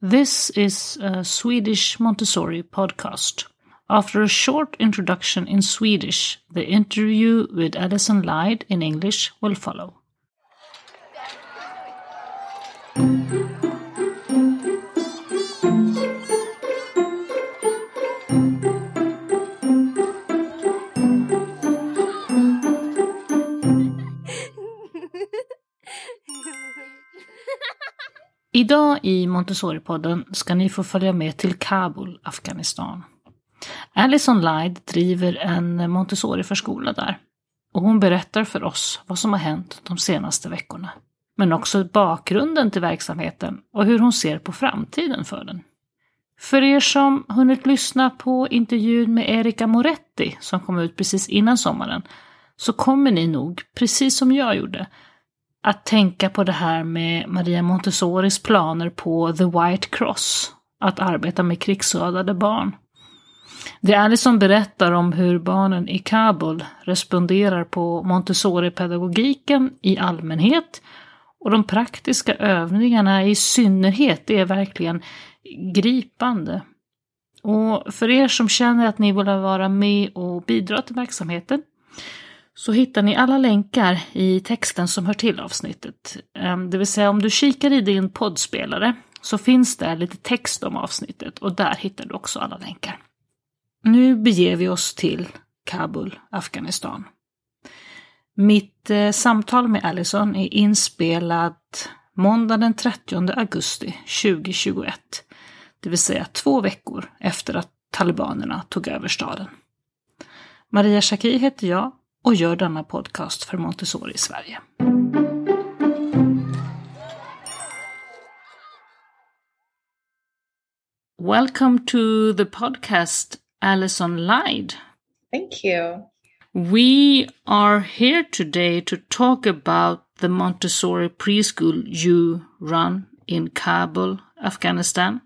This is a Swedish Montessori podcast. After a short introduction in Swedish, the interview with Alison Lyde in English will follow. Idag i Montessori-podden ska ni få följa med till Kabul, Afghanistan. Alison Lyde driver en Montessori-förskola där. Och hon berättar för oss vad som har hänt de senaste veckorna. Men också bakgrunden till verksamheten och hur hon ser på framtiden för den. För er som hunnit lyssna på intervjun med Erika Moretti som kom ut precis innan sommaren så kommer ni nog, precis som jag gjorde, att tänka på det här med Maria Montessoris planer på The White Cross, att arbeta med krigsskadade barn. Det är Alison berättar om hur barnen i Kabul responderar på Montessori-pedagogiken i allmänhet och de praktiska övningarna i synnerhet, det är verkligen gripande. Och för er som känner att ni vill vara med och bidra till verksamheten så hittar ni alla länkar i texten som hör till avsnittet. Ehm, det vill säga om du kikar i din poddspelare så finns det lite text om avsnittet och där hittar du också alla länkar. Nu beger vi oss till Kabul, Afghanistan. Mitt eh, samtal med Allison är inspelat måndag den 30 augusti 2021. Det vill säga två veckor efter att talibanerna tog över staden. Maria Shaki heter jag och gör denna podcast för Montessori Sverige. Welcome to the podcast, Alison Lyde. Thank you. We are here today to talk about the Montessori preschool you run in Kabul, Afghanistan,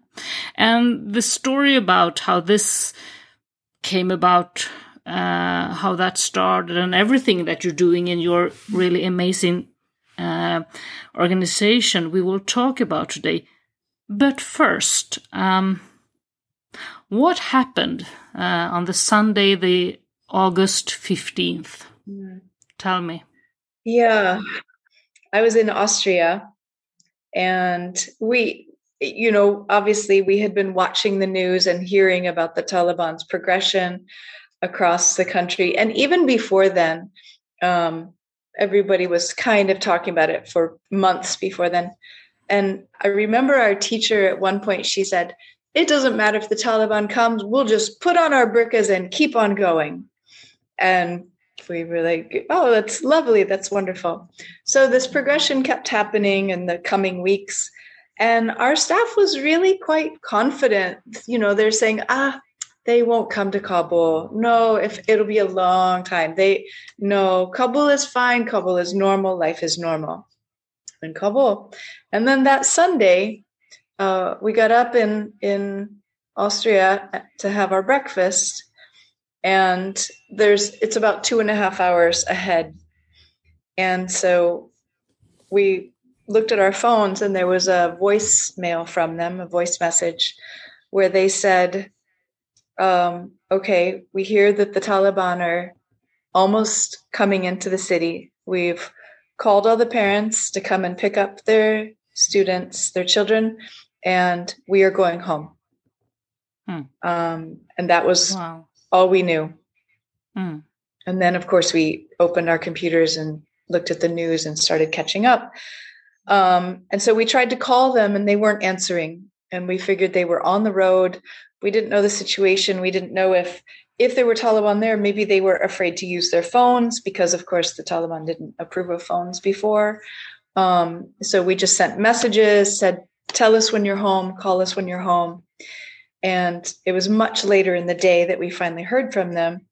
and the story about how this came about uh, how that started and everything that you're doing in your really amazing uh, organization we will talk about today. But first, um, what happened uh, on the Sunday, the August 15th? Mm. Tell me. Yeah, I was in Austria and we, you know, obviously we had been watching the news and hearing about the Taliban's progression across the country. And even before then, um, everybody was kind of talking about it for months before then. And I remember our teacher at one point, she said, It doesn't matter if the Taliban comes, we'll just put on our burqas and keep on going. And we were like, oh, that's lovely. That's wonderful. So this progression kept happening in the coming weeks. And our staff was really quite confident. You know, they're saying, ah, they won't come to Kabul. No, if it'll be a long time. They no, Kabul is fine. Kabul is normal. Life is normal in Kabul. And then that Sunday, uh, we got up in in Austria to have our breakfast, and there's it's about two and a half hours ahead, and so we looked at our phones, and there was a voicemail from them, a voice message, where they said um, okay, we hear that the Taliban are almost coming into the city. We've called all the parents to come and pick up their students, their children, and we are going home. Hmm. Um, and that was wow. all we knew. Hmm. And then, of course, we opened our computers and looked at the news and started catching up. Um, and so we tried to call them and they weren't answering. And we figured they were on the road we didn't know the situation. We didn't know if if there were taliban there maybe they were afraid to use their phones because of course the taliban didn't approve of phones before. Um, so we just sent messages said tell us when you're home call us when you're home. And it was much later in the day that we finally heard from them.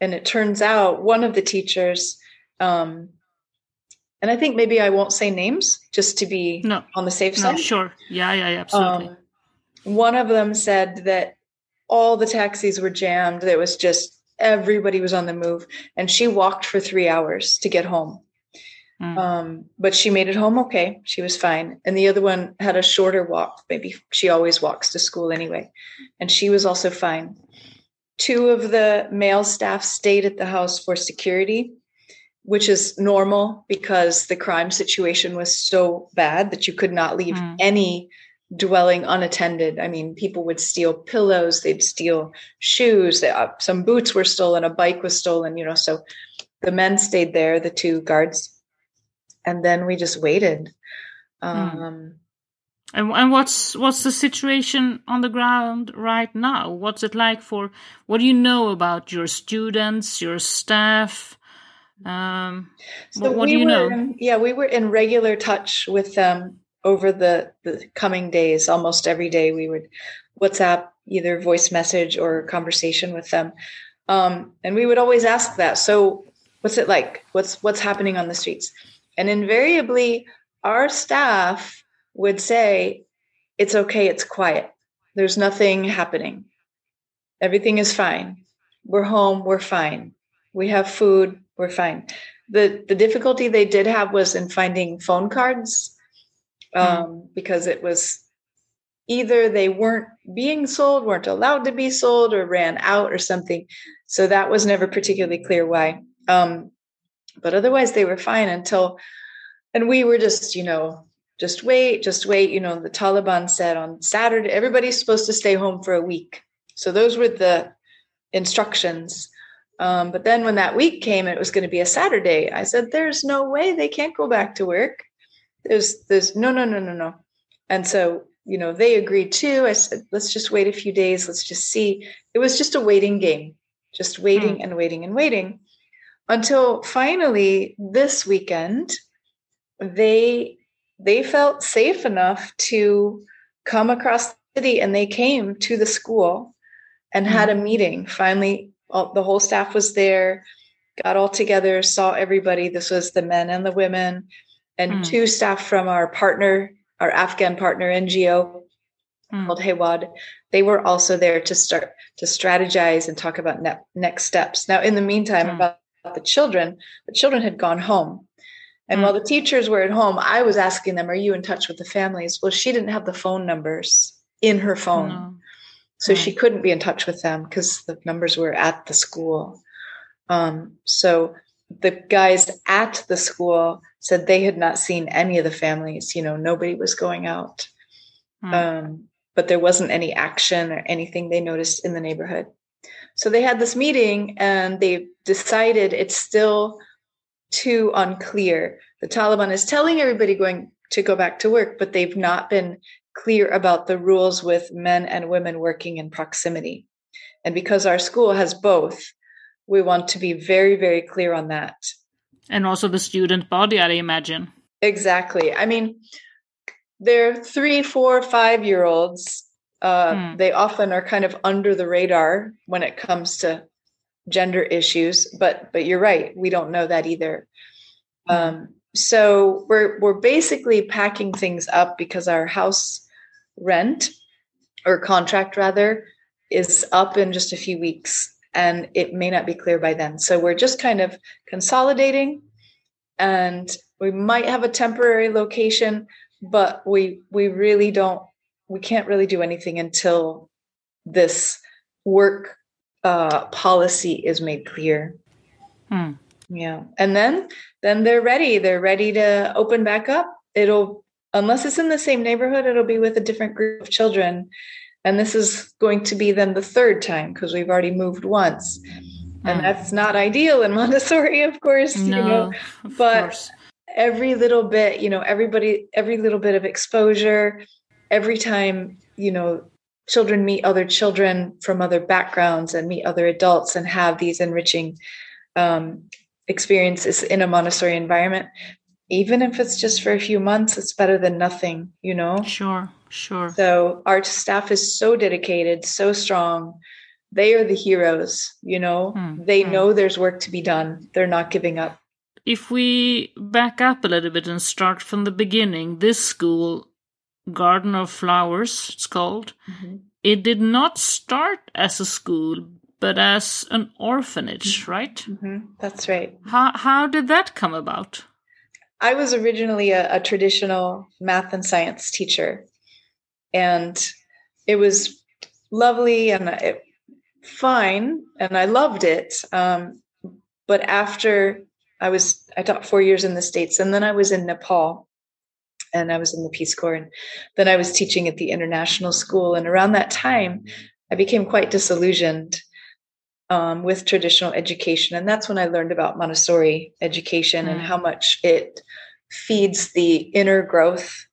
And it turns out one of the teachers um, and i think maybe i won't say names just to be no. on the safe side. no, sure. Yeah yeah, yeah absolutely. Um, one of them said that all the taxis were jammed. There was just everybody was on the move. And she walked for three hours to get home. Mm. Um, but she made it home okay. She was fine. And the other one had a shorter walk. Maybe she always walks to school anyway. And she was also fine. Two of the male staff stayed at the house for security, which is normal because the crime situation was so bad that you could not leave mm. any dwelling unattended. I mean, people would steal pillows, they'd steal shoes, they, uh, some boots were stolen, a bike was stolen, you know. So the men stayed there, the two guards and then we just waited. Hmm. Um, and, and what's what's the situation on the ground right now? What's it like for? What do you know about your students, your staff? Um, so what, what do you know? In, yeah, we were in regular touch with them over the, the coming days. Almost every day, we would WhatsApp either voice message or conversation with them, um, and we would always ask that. So, what's it like? What's what's happening on the streets? And invariably, our staff would say, It's okay, it's quiet. There's nothing happening. Everything is fine. We're home, we're fine. We have food, we're fine. The, the difficulty they did have was in finding phone cards. Um, mm. because it was either they weren't being sold, weren't allowed to be sold, or ran out or something. So that was never particularly clear why. Um, but otherwise they were fine until and we were just you know just wait just wait you know the taliban said on saturday everybody's supposed to stay home for a week so those were the instructions um, but then when that week came it was going to be a saturday i said there's no way they can't go back to work there's there's no no no no no. And so you know they agreed too. I said let's just wait a few days. Let's just see. It was just a waiting game just waiting mm. and waiting and waiting until finally this weekend they they felt safe enough to come across the city and they came to the school and had a meeting. Finally all, the whole staff was there got all together saw everybody. This was the men and the women and mm. two staff from our partner our afghan partner ngo mm. called Hewad. They were also there to start to strategize and talk about ne- next steps. Now, in the meantime, mm. about the children, the children had gone home. And mm. while the teachers were at home, I was asking them, Are you in touch with the families? Well, she didn't have the phone numbers in her phone. No. So she couldn't be in touch with them because the numbers were at the school. Um, so the guys at the school said they had not seen any of the families. You know, nobody was going out. Mm. Um, but there wasn't any action or anything they noticed in the neighborhood. So they had this meeting and they decided it's still too unclear. The Taliban is telling everybody going to go back to work, but they've not been clear about the rules with men and women working in proximity. And because our school has both, we want to be very, very clear on that. And also the student body, I imagine. Exactly. I mean, they're three, four, five year olds uh, hmm. They often are kind of under the radar when it comes to gender issues, but but you're right, we don't know that either. Hmm. Um, so we're we're basically packing things up because our house rent or contract rather is up in just a few weeks and it may not be clear by then. So we're just kind of consolidating and we might have a temporary location, but we we really don't we can't really do anything until this work uh, policy is made clear. Hmm. Yeah, and then then they're ready. They're ready to open back up. It'll unless it's in the same neighborhood, it'll be with a different group of children. And this is going to be then the third time because we've already moved once. And hmm. that's not ideal in Montessori, of course, no, you know. But course. every little bit, you know, everybody, every little bit of exposure, every time, you know, children meet other children from other backgrounds and meet other adults and have these enriching um, experiences in a Montessori environment, even if it's just for a few months, it's better than nothing, you know? Sure, sure. So our staff is so dedicated, so strong. They are the heroes, you know? Hmm. They hmm. know there's work to be done. They're not giving up. If we back up a little bit and start from the beginning, this school Garden of Flowers, it's called. Mm-hmm. It did not start as a school, but as an orphanage, mm-hmm. right? Mm-hmm. That's right. How how did that come about? I was originally a, a traditional math and science teacher, and it was lovely and it, fine, and I loved it. Um, but after I was, I taught four years in the States, and then I was in Nepal, and I was in the Peace Corps, and then I was teaching at the international school. And around that time, I became quite disillusioned um, with traditional education. And that's when I learned about Montessori education mm. and how much it feeds the inner growth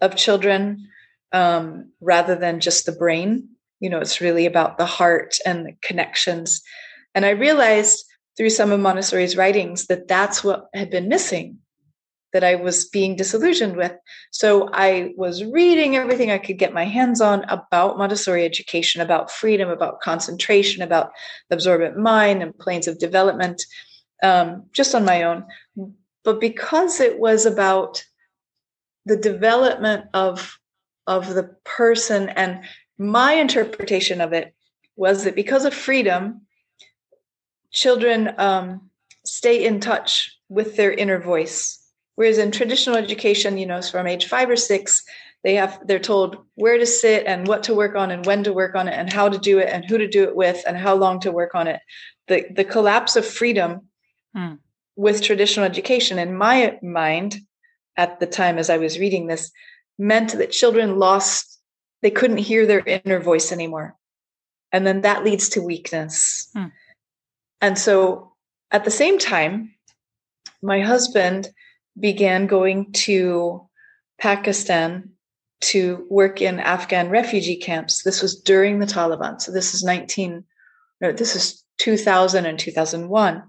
of children um, rather than just the brain. You know, it's really about the heart and the connections. And I realized through some of Montessori's writings that that's what had been missing that I was being disillusioned with. So I was reading everything I could get my hands on about Montessori education, about freedom, about concentration, about the absorbent mind and planes of development, um, just on my own. But because it was about the development of of the person and my interpretation of it was that because of freedom children um, stay in touch with their inner voice Whereas in traditional education, you know, from age five or six, they have they're told where to sit and what to work on and when to work on it and how to do it and who to do it with and how long to work on it. The the collapse of freedom hmm. with traditional education, in my mind, at the time as I was reading this, meant that children lost they couldn't hear their inner voice anymore. And then that leads to weakness. Hmm. And so at the same time, my husband began going to Pakistan to work in Afghan refugee camps. This was during the Taliban. So this is 19, no, this is 2000 and 2001.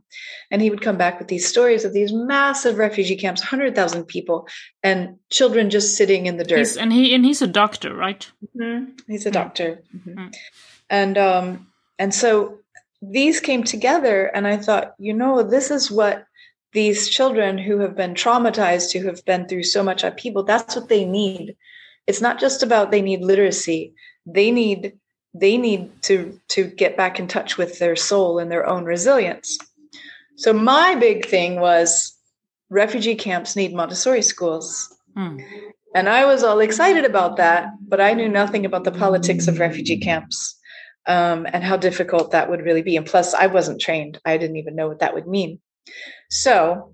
And he would come back with these stories of these massive refugee camps, 100,000 people, and children just sitting in the dirt. He's, and he and he's a doctor, right? Mm-hmm. He's a mm. doctor. Mm-hmm. Mm-hmm. And um, and so these came together, and I thought, you know, this is what these children who have been traumatized, who have been through so much upheaval, that's what they need. It's not just about they need literacy. They need they need to to get back in touch with their soul and their own resilience. So my big thing was refugee camps need Montessori schools. Hmm. And I was all excited about that, but I knew nothing about the politics of refugee camps um, and how difficult that would really be. And plus, I wasn't trained. I didn't even know what that would mean. So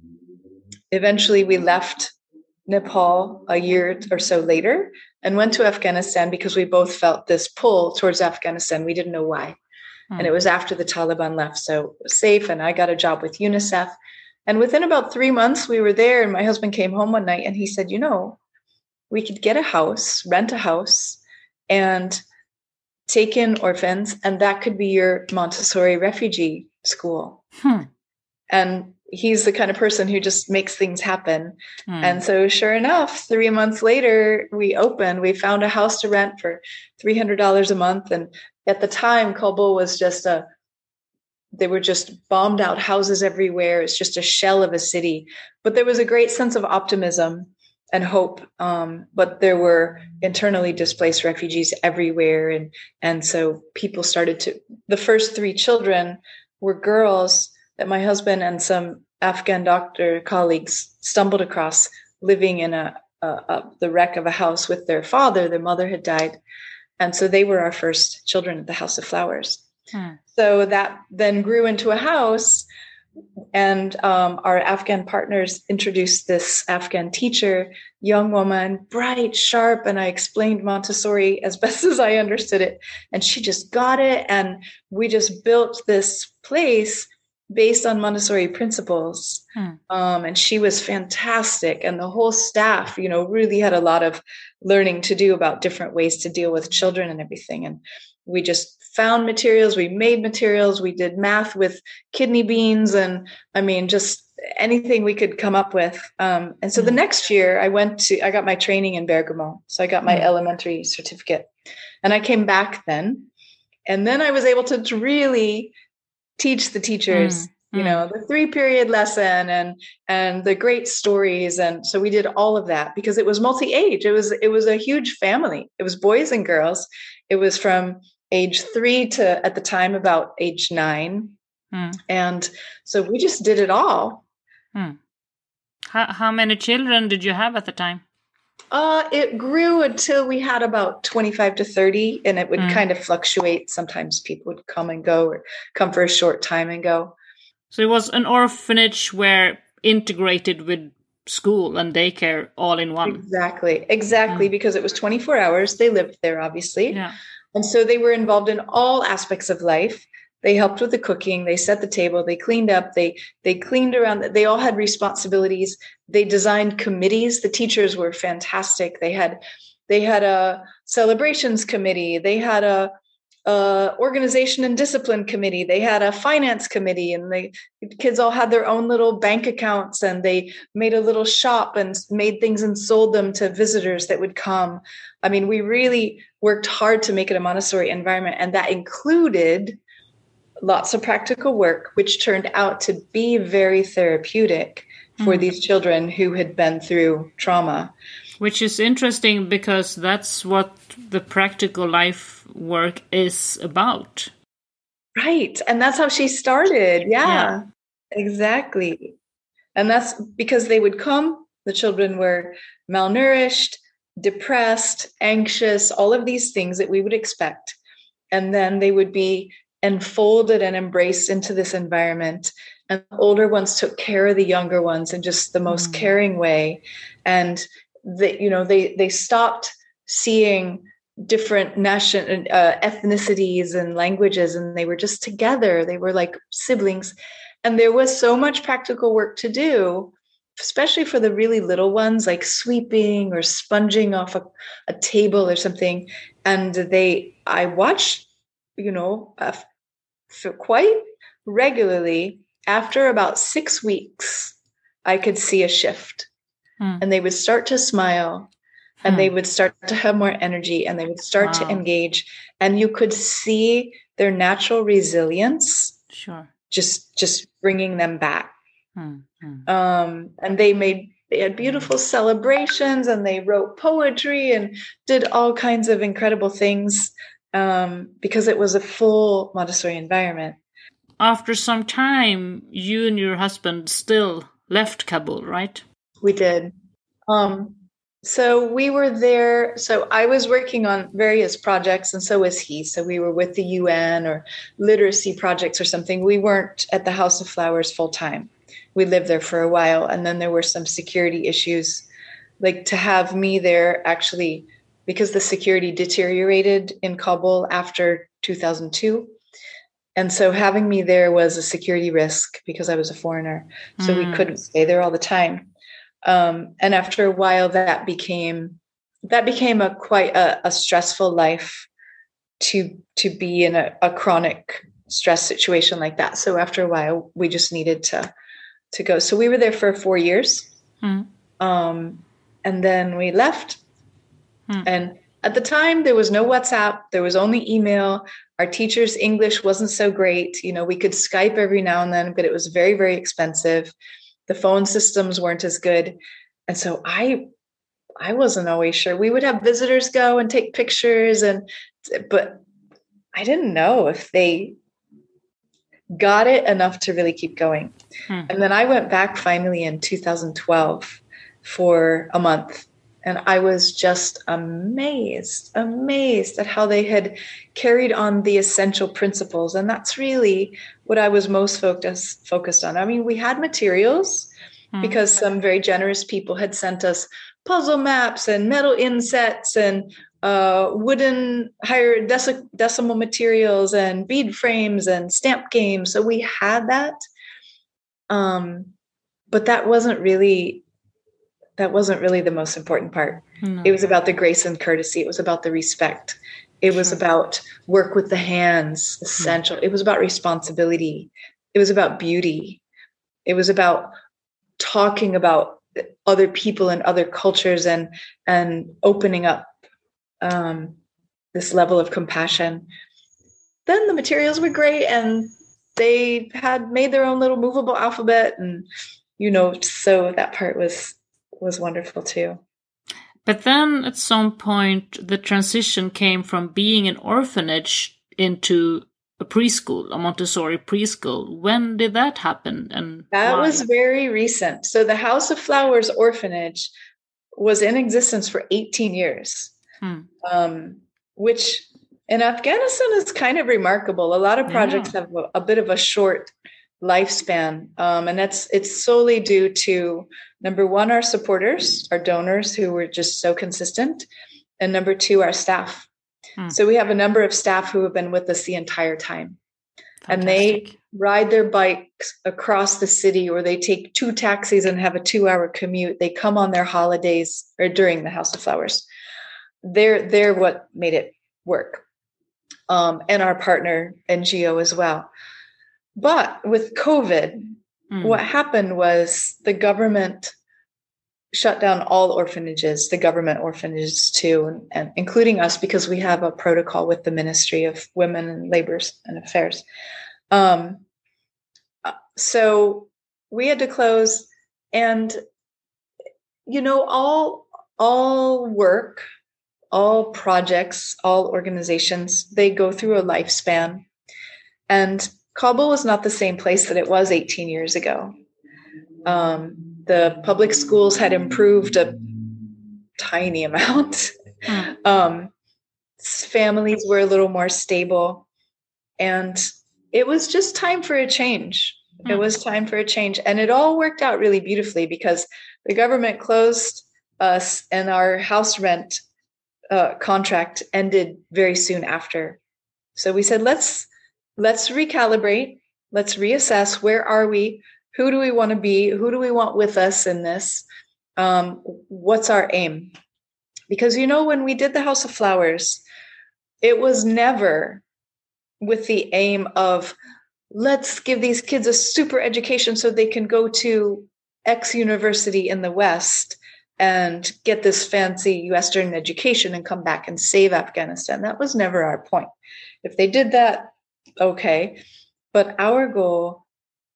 eventually we left Nepal a year or so later and went to Afghanistan because we both felt this pull towards Afghanistan. We didn't know why. Hmm. And it was after the Taliban left. So safe. And I got a job with UNICEF. And within about three months, we were there. And my husband came home one night and he said, You know, we could get a house, rent a house, and take in orphans. And that could be your Montessori refugee school. Hmm and he's the kind of person who just makes things happen. Mm. And so, sure enough, three months later, we opened. We found a house to rent for three hundred dollars a month, and at the time, Kabul was just a they were just bombed out houses everywhere. It's just a shell of a city, but there was a great sense of optimism and hope. Um, but there were internally displaced refugees everywhere, and and so people started to. The first three children were girls that my husband and some Afghan doctor colleagues stumbled across living in a, a, a, the wreck of a house with their father. Their mother had died. And so they were our first children at the House of Flowers. Hmm. So that then grew into a house. And um, our Afghan partners introduced this Afghan teacher, young woman, bright, sharp. And I explained Montessori as best as I understood it. And she just got it. And we just built this place based on Montessori principles. Hmm. Um, and she was fantastic. And the whole staff, you know, really had a lot of learning to do about different ways to deal with children and everything. And we just found materials, we made materials, we did math with kidney beans, and I mean, just anything we could come up with. Um, and so the hmm. next year, I went to, I got my training in Bergamo. So I got my mm. elementary certificate. And I came back then. And then I was able to really teach the teachers mm, you mm. know the three period lesson and and the great stories and so we did all of that because it was multi-age it was it was a huge family it was boys and girls it was from age 3 to at the time about age 9 mm. and so we just did it all mm. How, how many children did you have at the time? Uh, it grew until we had about 25 to 30, and it would mm. kind of fluctuate. Sometimes people would come and go or come for a short time and go. So it was an orphanage where integrated with school and daycare all in one. Exactly, exactly, mm. because it was 24 hours. They lived there, obviously. Yeah. And so they were involved in all aspects of life. They helped with the cooking, they set the table, they cleaned up, they they cleaned around they all had responsibilities. They designed committees. The teachers were fantastic. They had they had a celebrations committee, they had a uh, organization and discipline committee. They had a finance committee, and the kids all had their own little bank accounts, and they made a little shop and made things and sold them to visitors that would come. I mean, we really worked hard to make it a Montessori environment, and that included lots of practical work, which turned out to be very therapeutic for mm. these children who had been through trauma. Which is interesting because that's what the practical life work is about. Right. And that's how she started. Yeah, yeah. Exactly. And that's because they would come, the children were malnourished, depressed, anxious, all of these things that we would expect. And then they would be enfolded and embraced into this environment. And the older ones took care of the younger ones in just the most mm. caring way. And that, you know, they they stopped seeing different national uh, ethnicities and languages and they were just together they were like siblings and there was so much practical work to do especially for the really little ones like sweeping or sponging off a, a table or something and they i watched you know for quite regularly after about six weeks i could see a shift hmm. and they would start to smile and hmm. they would start to have more energy and they would start wow. to engage and you could see their natural resilience sure just just bringing them back hmm. Hmm. um and they made they had beautiful celebrations and they wrote poetry and did all kinds of incredible things um, because it was a full Montessori environment. After some time, you and your husband still left Kabul, right? We did. Um, so we were there. So I was working on various projects, and so was he. So we were with the UN or literacy projects or something. We weren't at the House of Flowers full time. We lived there for a while, and then there were some security issues. Like to have me there actually because the security deteriorated in Kabul after 2002. And so having me there was a security risk because I was a foreigner. So mm. we couldn't stay there all the time um, and after a while that became that became a quite a, a stressful life to to be in a, a, chronic stress situation like that so after a while we just needed to to go so we were there for four years mm. um, and then we left mm. and at the time there was no whatsapp. There was only email. Our teacher's english wasn't so great. You know we could skype every now and then but it was very very expensive. The phone systems weren't as good. And so i i wasn't always sure. We would have visitors go and take pictures and but i didn't know if they got it enough to really keep going. Hmm. and then i went back finally in 2012 for a month and I was just amazed, amazed at how they had carried on the essential principles. And that's really what I was most focused focused on. I mean, we had materials mm-hmm. because some very generous people had sent us puzzle maps and metal insets and uh, wooden higher deci- decimal materials and bead frames and stamp games. So we had that. Um, but that wasn't really that wasn't really the most important part. No. It was about the grace and courtesy. It was about the respect. It was sure. about work with the hands, hmm. essential. It was about responsibility. It was about beauty. It was about talking about other people and other cultures and and opening up um, this level of compassion. Then the materials were great, and they had made their own little movable alphabet, and you know, so that part was was wonderful too. But then at some point, the transition came from being an orphanage into a preschool, a Montessori preschool. When did that happen? And that why? was very recent. So the House of Flowers orphanage was in existence for 18 years, Hmm. um, which in Afghanistan is kind of remarkable. A lot of projects Yeah. have a, a bit of a short lifespan, um, and that's it's solely due to number one, our supporters, our donors who were just so consistent, and number two, our staff. Hmm. So we have a number of staff who have been with us the entire time. And they ride their bikes across the city or they take two taxis and have a two hour commute. They come on their holidays or during the house of flowers. They're they're what made it work. Um, and our partner ngo as well but with covid Mm. what happened was the government shut down all orphanages, the government orphanages too, and, and including us because we have a protocol with the Ministry of Women and Labors and Affairs. Um, uh, so we had to close, and you know, all all work, all projects, all organizations, they go through a lifespan, and Kabul was not the same place that it was 18 years ago. Um, the public schools had improved a tiny amount. Mm. Um, families were a little more stable, and it was just time for a change. It Mm. was time for a change, and it all worked out really beautifully because the government closed us, and our house rent uh, contract ended very soon after. So we said, let's let's recalibrate, let's reassess. Where are we? Who do we want to be? Who do we want with us in this? Um, what's our aim? Because you know, when we did the House of Flowers, it was never with the aim of let's give these kids a super education so they can go to X university in the West and get this fancy Western education and come back and save Afghanistan. That was never our point. If they did that, okay. But our goal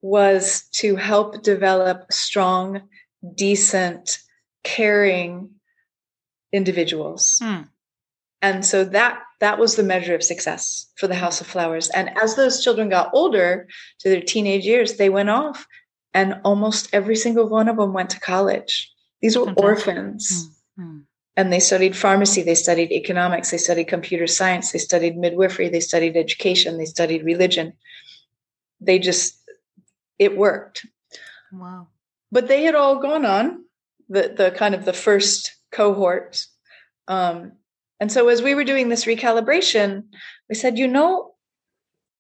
was to help develop strong, decent, caring individuals. Mm. And so that that was the measure of success for the House of Flowers. And as those children got older to their teenage years, they went off and almost every single one of them went to college. These were Fantastic. orphans Mm. And they studied pharmacy, they studied economics, they studied computer science, they studied midwifery, they studied education, they studied religion. They just, it worked. Wow. But they had all gone on, the, the kind of the first cohort. Um, and so as we were doing this recalibration, we said, you know,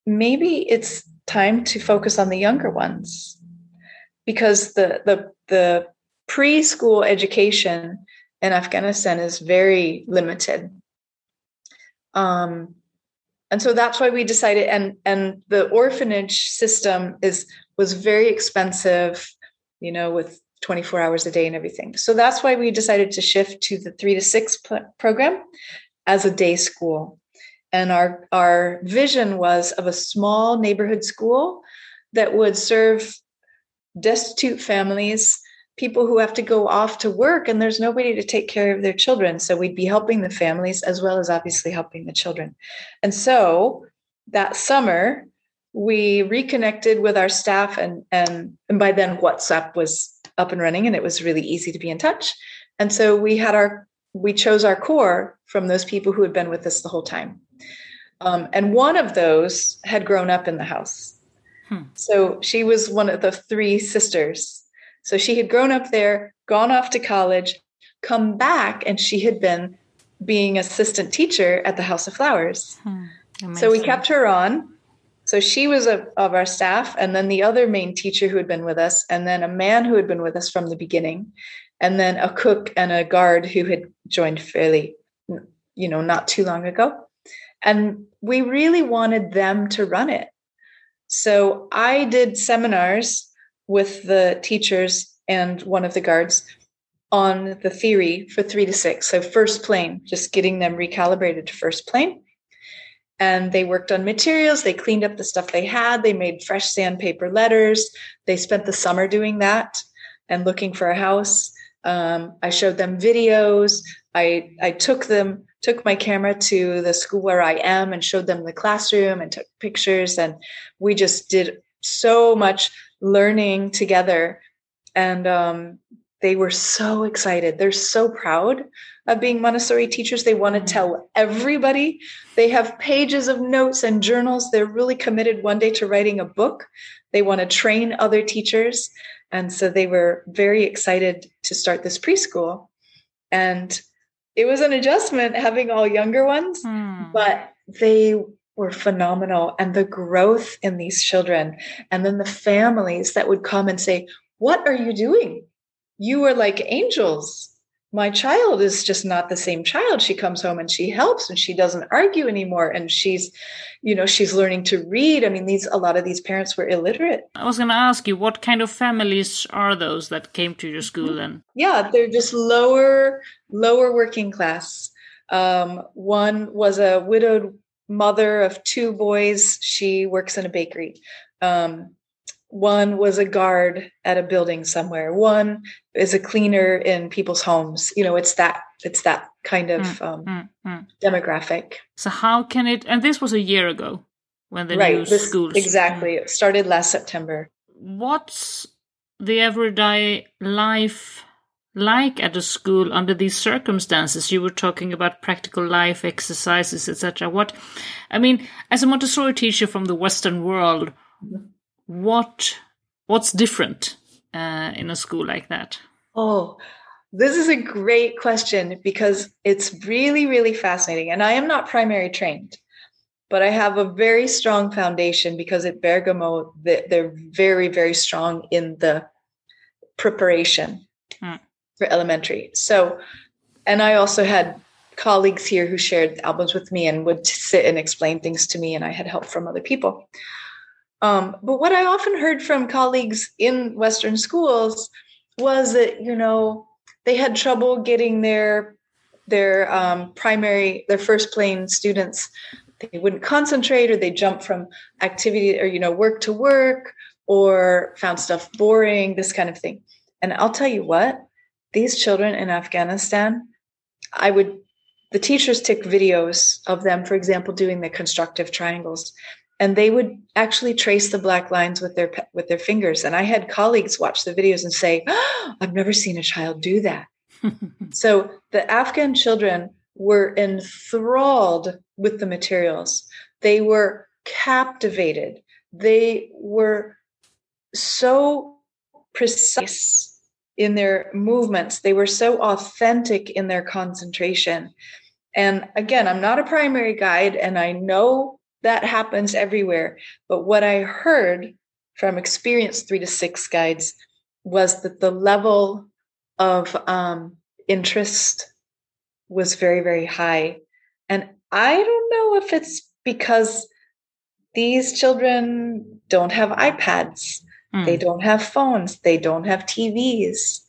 maybe it's time to focus on the younger ones because the the the preschool education in Afghanistan is very limited. Um, and so that's why we decided and and the orphanage system is was very expensive, you know, with 24 hours a day and everything. So that's why we decided to shift to the 3 to 6 pl- program as a day school. And our our vision was of a small neighborhood school that would serve destitute families people who have to go off to work and there's nobody to take care of their children. So we'd be helping the families as well as obviously helping the children. And so that summer, we reconnected with our staff and and and by then WhatsApp was up and running and it was really easy to be in touch. And so we had our we chose our core from those people who had been with us the whole time. Um, and one of those had grown up in the house. Hmm. So she was one of the three sisters so she had grown up there, gone off to college, come back, and she had been being assistant teacher at the House of Flowers. Hmm. So we kept her on. So she was a, of our staff, and then the other main teacher who had been with us, and then a man who had been with us from the beginning, and then a cook and a guard who had joined fairly, you know, not too long ago. And we really wanted them to run it. So I did seminars with the teachers and one of the guards on the theory for three to six. So first plane, just getting them recalibrated to first plane. And they worked on materials. They cleaned up the stuff they had. They made fresh sandpaper letters. They spent the summer doing that and looking for a house. Um, I showed them videos. I I took them took my camera to the school where I am and showed them the classroom and took pictures. And we just did so much learning together. And um, they were so excited. They're so proud of being Montessori teachers. They want to mm. tell everybody. They have pages of notes and journals. They're really committed one day to writing a book. They want to train other teachers. And so they were very excited to start this preschool. And it was an adjustment having all younger ones, mm. but they were phenomenal. And the growth in these children, and then the families that would come and say, What are you doing? You are like angels. My child is just not the same child. She comes home and she helps and she doesn't argue anymore and she's you know she's learning to read. I mean these a lot of these parents were illiterate. I was going to ask you what kind of families are those that came to your school then? Yeah they're just lower lower working class. Um, one was a widowed mother of two boys she works in a bakery. Um, one was a guard at a building somewhere. One is a cleaner in people's homes. You know it's that it's that kind of mm, um, mm, mm. demographic. So how can it and this was a year ago when the right, new this, schools exactly. It started last september. What's the everyday life like at a school under these circumstances you were talking about practical life exercises etc what i mean as a montessori teacher from the western world what what's different uh, in a school like that? Oh, this is a great question because it's really, really fascinating. And I am not primary trained, but I have a very strong foundation because at Bergamo, they're very, very strong in the preparation. For elementary. So, and I also had colleagues here who shared albums with me and would sit and explain things to me, and I had help from other people. Um, but what I often heard from colleagues in Western schools was that you know they had trouble getting their their um, primary their first plane students they wouldn't concentrate or they jump from activity or you know work to work or found stuff boring this kind of thing and i'll tell you what these children in afghanistan i would the teachers took videos of them for example doing the constructive triangles and they would actually trace the black lines with their with their fingers. And i had colleagues watch the videos and say oh, i've never seen a child do that. So the afghan children were enthralled with the materials. They were captivated. They were so precise in their movements they were so authentic in their concentration and again i'm not a primary guide and i know that happens everywhere. But what I heard from experienced three to six guides was that the level of um, interest was very, very high. And I don't know if it's because these children don't have iPads, mm. they don't have phones, they don't have TVs.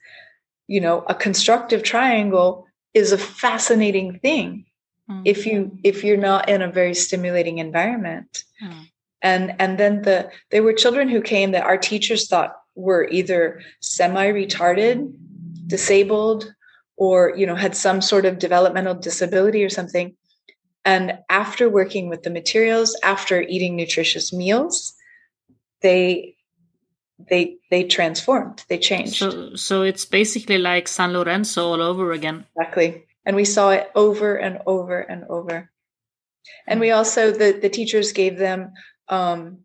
You know, a constructive triangle is a fascinating thing mm. if you if you're not in a very stimulating environment mm. and and then the there were children who came that our teachers thought were either semi retarded disabled or you know had some sort of developmental disability or something and after working with the materials after eating nutritious meals they they they transformed they changed. So so it's basically like san lorenzo all over again. Exactly. And we saw it over and over and over. And we also the the teachers gave them um,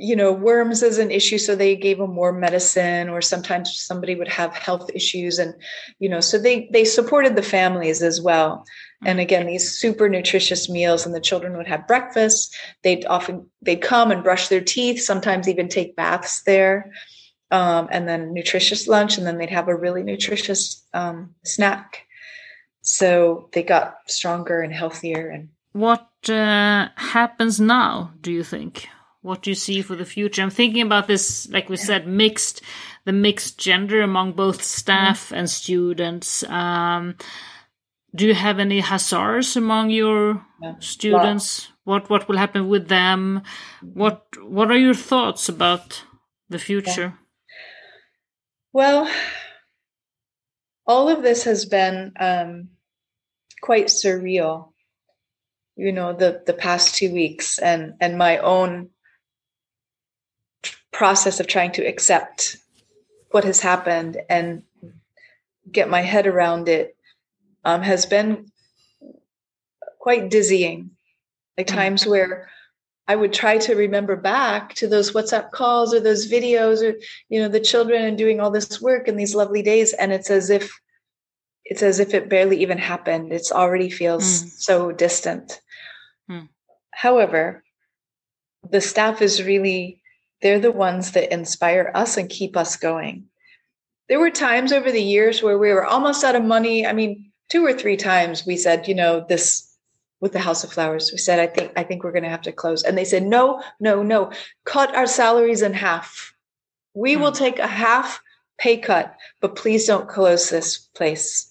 you know worms as an issue so they gave them more medicine or sometimes somebody would have health issues and you know so they they supported the families as well. And mm-hmm. again these super nutritious meals and the children would have breakfast. They'd often they'd come and brush their teeth sometimes even take baths there um, and then nutritious lunch and then they'd have a really nutritious um, snack. So they got stronger and healthier and what uh, happens now do you think what do you see for the future i'm thinking about this like we said mixed the mixed gender among both staff mm-hmm. and students um, do you have any Hazaras among your yeah. students what what will happen with them what what are your thoughts about the future yeah. well all of this has been um, quite surreal you know the the past two weeks and and my own process of trying to accept what has happened and get my head around it um, has been quite dizzying like mm. times where i would try to remember back to those whatsapp calls or those videos or you know the children and doing all this work and these lovely days and it's as if it's as if it barely even happened it's already feels mm. so distant mm. however the staff is really they're the ones that inspire us and keep us going there were times over the years where we were almost out of money i mean two or three times we said you know this with the House of Flowers. We said, I think, I think we're going to have to close. And they said, no, no, no, cut our salaries in half. We mm. will hmm. take a half pay cut, but please don't close this place.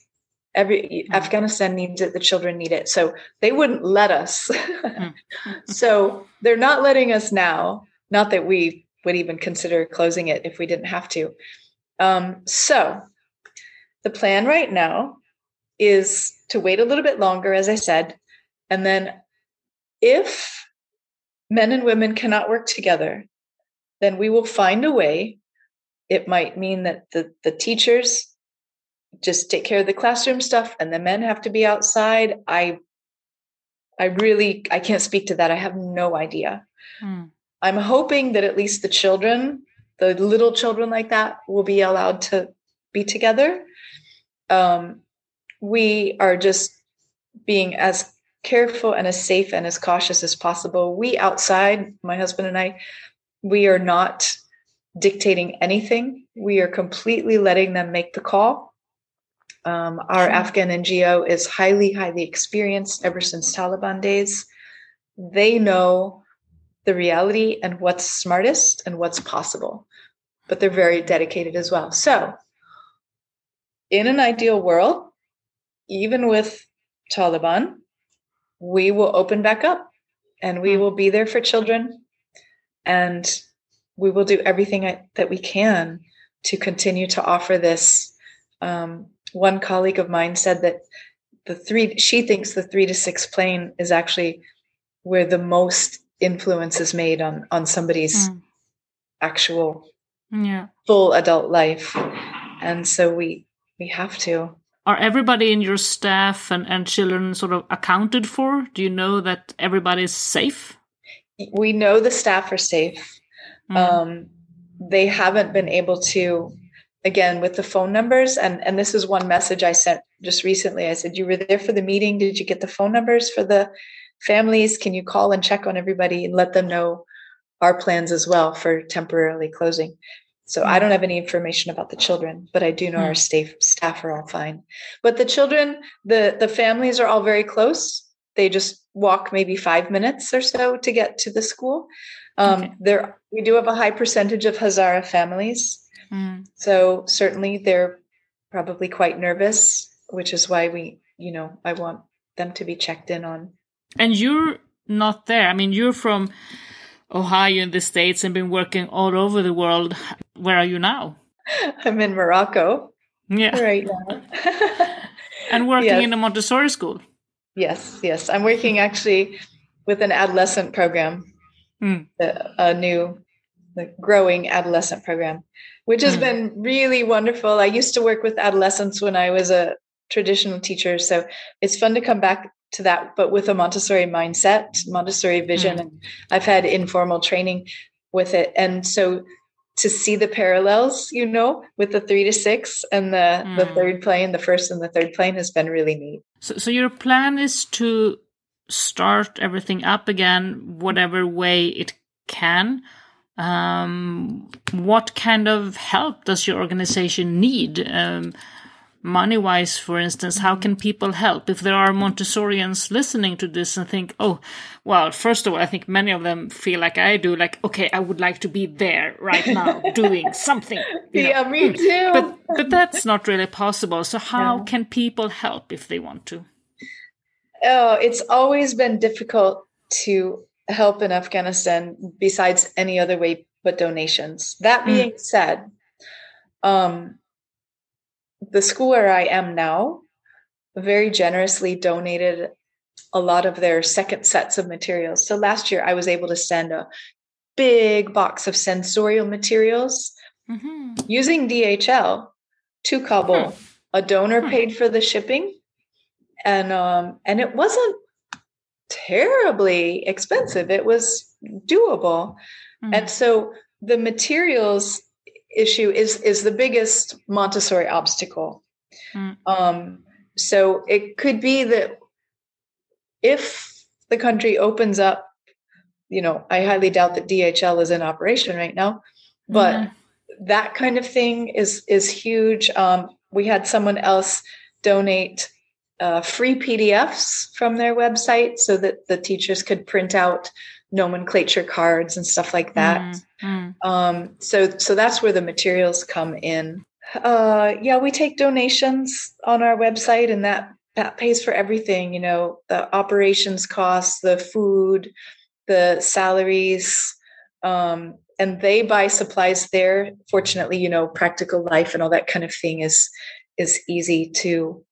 Every mm. Afghanistan needs it. The children need it. So they wouldn't let us. mm. so they're not letting us now. Not that we would even consider closing it if we didn't have to. Um, so the plan right now is to wait a little bit longer, as I said, and then if men and women cannot work together, then we will find a way. It might mean that the, the teachers just take care of the classroom stuff and the men have to be outside. I I really I can't speak to that. I have no idea. Hmm. I'm hoping that at least the children, the little children like that, will be allowed to be together. Um, we are just being as careful and as safe and as cautious as possible. We outside, my husband and I, we are not dictating anything. We are completely letting them make the call. Um, our. Afghan NGO is highly, highly experienced ever since Taliban days. They know the reality and what's smartest and what's possible, but they're very dedicated as well. So, in an ideal world, even with Taliban, we will open back up and we hmm. will be there for children and we will do everything that we can to continue to offer this um, one colleague of mine said that the three she thinks the three to six plane is actually where the most influence is made on on somebody's mm. actual yeah. full adult life and so we we have to are everybody in your staff and, and children sort of accounted for? Do you know that everybody is safe? We know the staff are safe. Mm. Um, they haven't been able to, again, with the phone numbers. And, and this is one message I sent just recently. I said, You were there for the meeting. Did you get the phone numbers for the families? Can you call and check on everybody and let them know our plans as well for temporarily closing? So I don't have any information about the children, but I do know our hmm. staff staff are all fine. But the children, the the families are all very close. They just walk maybe five minutes or so to get to the school. Um, okay. There, we do have a high percentage of Hazara families, mm. so certainly they're probably quite nervous, which is why we, you know, I want them to be checked in on. And you're not there. I mean, you're from Ohio in the States and been working all over the world. Where are you now? I'm in Morocco. Yeah. Right now. and working yes. in a Montessori school. Yes, yes. I'm working actually with an adolescent program, mm. a, a, new, the growing adolescent program, which has mm. been really wonderful. I used to work with adolescents when I was a traditional teacher. So it's fun to come back to that, but with a Montessori mindset, Montessori vision. Mm. And I've had informal training with it. And so to see the parallels, you know, with the three to six and the, mm. the third plane, the first and the third plane has been really neat. So, so your plan is to start everything up again, whatever way it can. Um, what kind of help does your organization need? Um, money wise, for instance, how can people help? If there are Montessorians listening to this and think, oh, well, first of all, I think many of them feel like I do, like, okay, I would like to be there right now doing something. Yeah, know. me too. But, but that's not really possible. So, how can people help if they want to? Oh, it's always been difficult to help in Afghanistan besides any other way but donations. That mm. being mm. said, um, the school where I am now very generously donated a lot of their second sets of materials. So last year I was able to send a big box of sensorial materials mm-hmm. using DHL to Kabul. Hmm. A donor hmm. paid for the shipping, and um, and it wasn't terribly expensive. It was doable, hmm. and so the materials issue is is the biggest Montessori obstacle. Hmm. Um, so it could be that if the country opens up, you know, I highly doubt that DHL is in operation right now, but mm-hmm. that kind of thing is is huge. Um, we had someone else donate uh, free PDFs from their website so that the teachers could print out nomenclature cards and stuff like that. Mm-hmm. Um, so so that's where the materials come in. Uh, yeah, we take donations on our website, and that that pays for everything you know the operations costs the food the salaries um, and they buy supplies there fortunately you know practical life and all that kind of thing is is easy to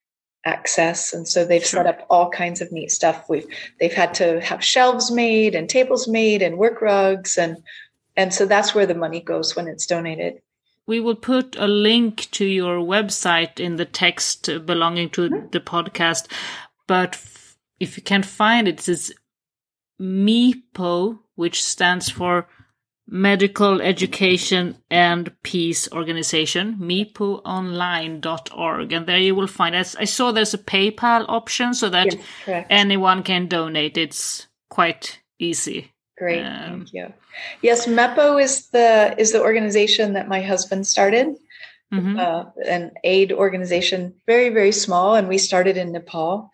access and so they've sure. set up all kinds of neat stuff we've they've had to have shelves made and tables made and work rugs and and so that's where the money goes when it's donated we will put a link to your website in the text belonging to mm-hmm. the podcast. But if you can't find it, it's MEPO, which stands for Medical Education and Peace Organization, mepoonline.org. And there you will find, as I saw there's a PayPal option so that yes, anyone can donate. It's quite easy. Great, um, thank you. Yes, MEPO is the is the organization that my husband started, mm-hmm. uh, an aid organization, very very small, and we started in Nepal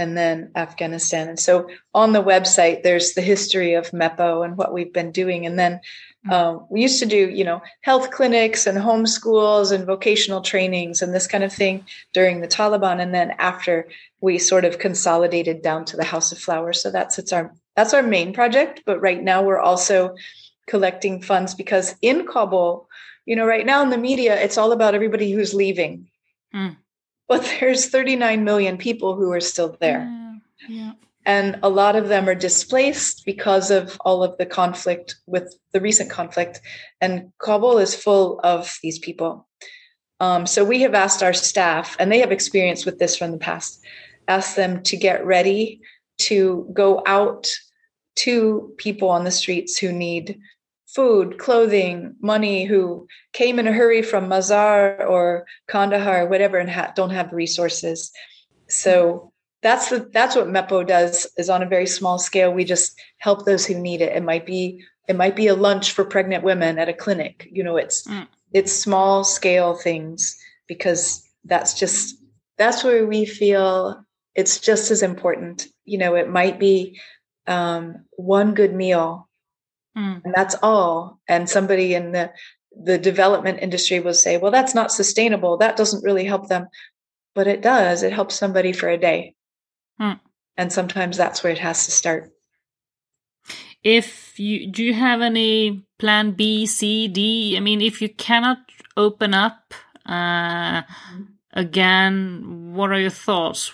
and then Afghanistan. And so on the website, there's the history of MEPO and what we've been doing, and then mm-hmm. um, we used to do you know health clinics and home schools and vocational trainings and this kind of thing during the Taliban, and then after we sort of consolidated down to the House of Flowers. So that's it's our that's our main project. But right now we're also collecting funds because in Kabul, you know, right now in the media, it's all about everybody who's leaving. Mm. But there's 39 million people who are still there. Yeah. yeah. And a lot of them are displaced because of all of the conflict with the recent conflict. And Kabul is full of these people. Um, so we have asked our staff, and they have experience with this from the past, asked them to get ready to go out to people on the streets who need food, clothing, money, who came in a hurry from Mazar or Kandahar or whatever and ha- don't have resources. So that's the, that's what MEPO does is on a very small scale. We just help those who need it. It might be it might be a lunch for pregnant women at a clinic. You know, it's mm. it's small scale things because that's just that's where we feel it's just as important. You know, it might be um, one good meal, mm. and that's all. And somebody in the the development industry will say, "Well, that's not sustainable. That doesn't really help them," but it does. It helps somebody for a day, mm. and sometimes that's where it has to start. If you do, you have any plan B, C, D? I mean, if you cannot open up uh, mm-hmm. again, what are your thoughts?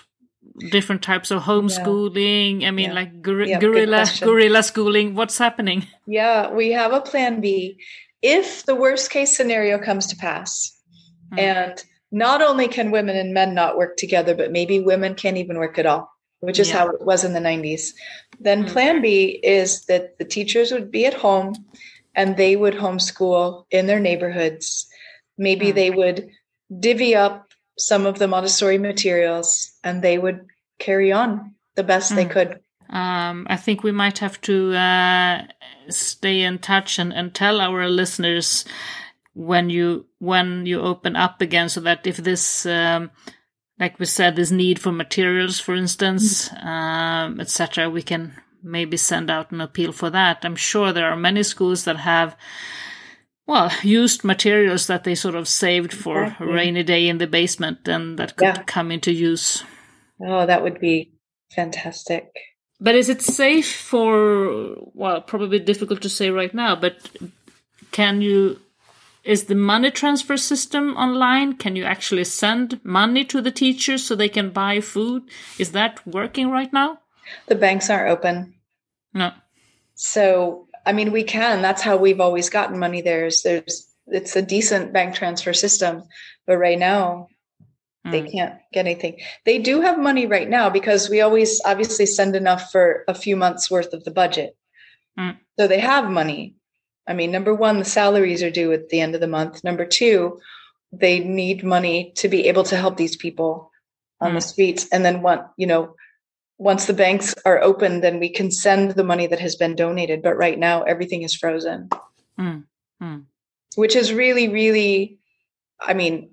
Different types of homeschooling yeah. i mean yeah. like gor- yeah, guerrilla guerrilla schooling what's happening yeah we have a plan b if the worst case scenario comes to pass mm. and not only can women and men not work together but maybe women can't even work at all which is how it was in the 90s then mm. plan b is that the teachers would be at home and they would homeschool in their neighborhoods maybe mm. they would divvy up some of the Montessori materials and they would carry on the best mm. they hmm. could. Um, I think we might have to uh, stay in touch and, and tell our listeners when you when you open up again, so that if this, um, like we said, this need for materials, for instance, mm. um, etc., we can maybe send out an appeal for that. I'm sure there are many schools that have well, used materials that they sort of saved for exactly. a rainy day in the basement and that could yeah. come into use. Oh, that would be fantastic. But is it safe for, well, probably difficult to say right now, but can you, is the money transfer system online? Can you actually send money to the teachers so they can buy food? Is that working right now? The banks aren't open. No. So, I mean, we can. That's how we've always gotten money there. Is there's it's a decent bank transfer system, but right now. They can't get anything. They do have money right now because we always obviously send enough for a few months worth of the budget. Mm. So they have money. I mean, number one, the salaries are due at the end of the month. Number two, they need money to be able to help these people on mm. the streets. And then one, you know, once the banks are open, then we can send the money that has been donated. But right now, everything is frozen, mm, mm. which is really, really, I mean,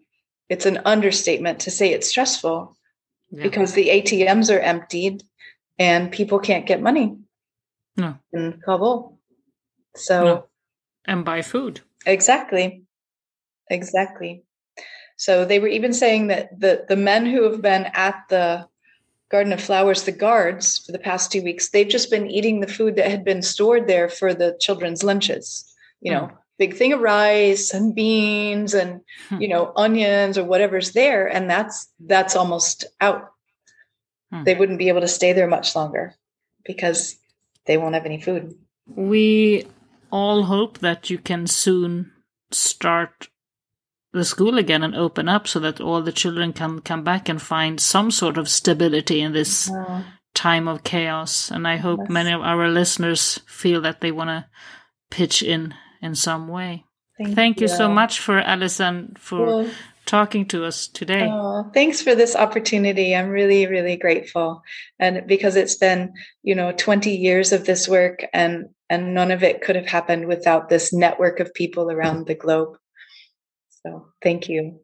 it's an understatement to say it's stressful yeah. because the ATMs are emptied and people can't get money no. in Kabul. So, no. and buy food. Exactly. Exactly. So they were even saying that the, the men who have been at the Garden of Flowers, the guards for the past two weeks, they've just been eating the food that had been stored there for the children's lunches. You know, mm. Big thing of rice and beans and mm. you know onions or whatever's there, and that's that's almost out. Mm. They wouldn't be able to stay there much longer because they won't have any food. We all hope that you can soon start the school again and open up so that all the children can come back and find some sort of stability in this time of chaos. And I hope yes. many of our listeners feel that they want to pitch in in some way. Thank, Thank you. you. so much for Alison for well, talking to us today. Oh, thanks for this opportunity. I'm really, really grateful. And because it's been, you know, 20 years of this work and and none of it could have happened without this network of people around the globe. So thank you.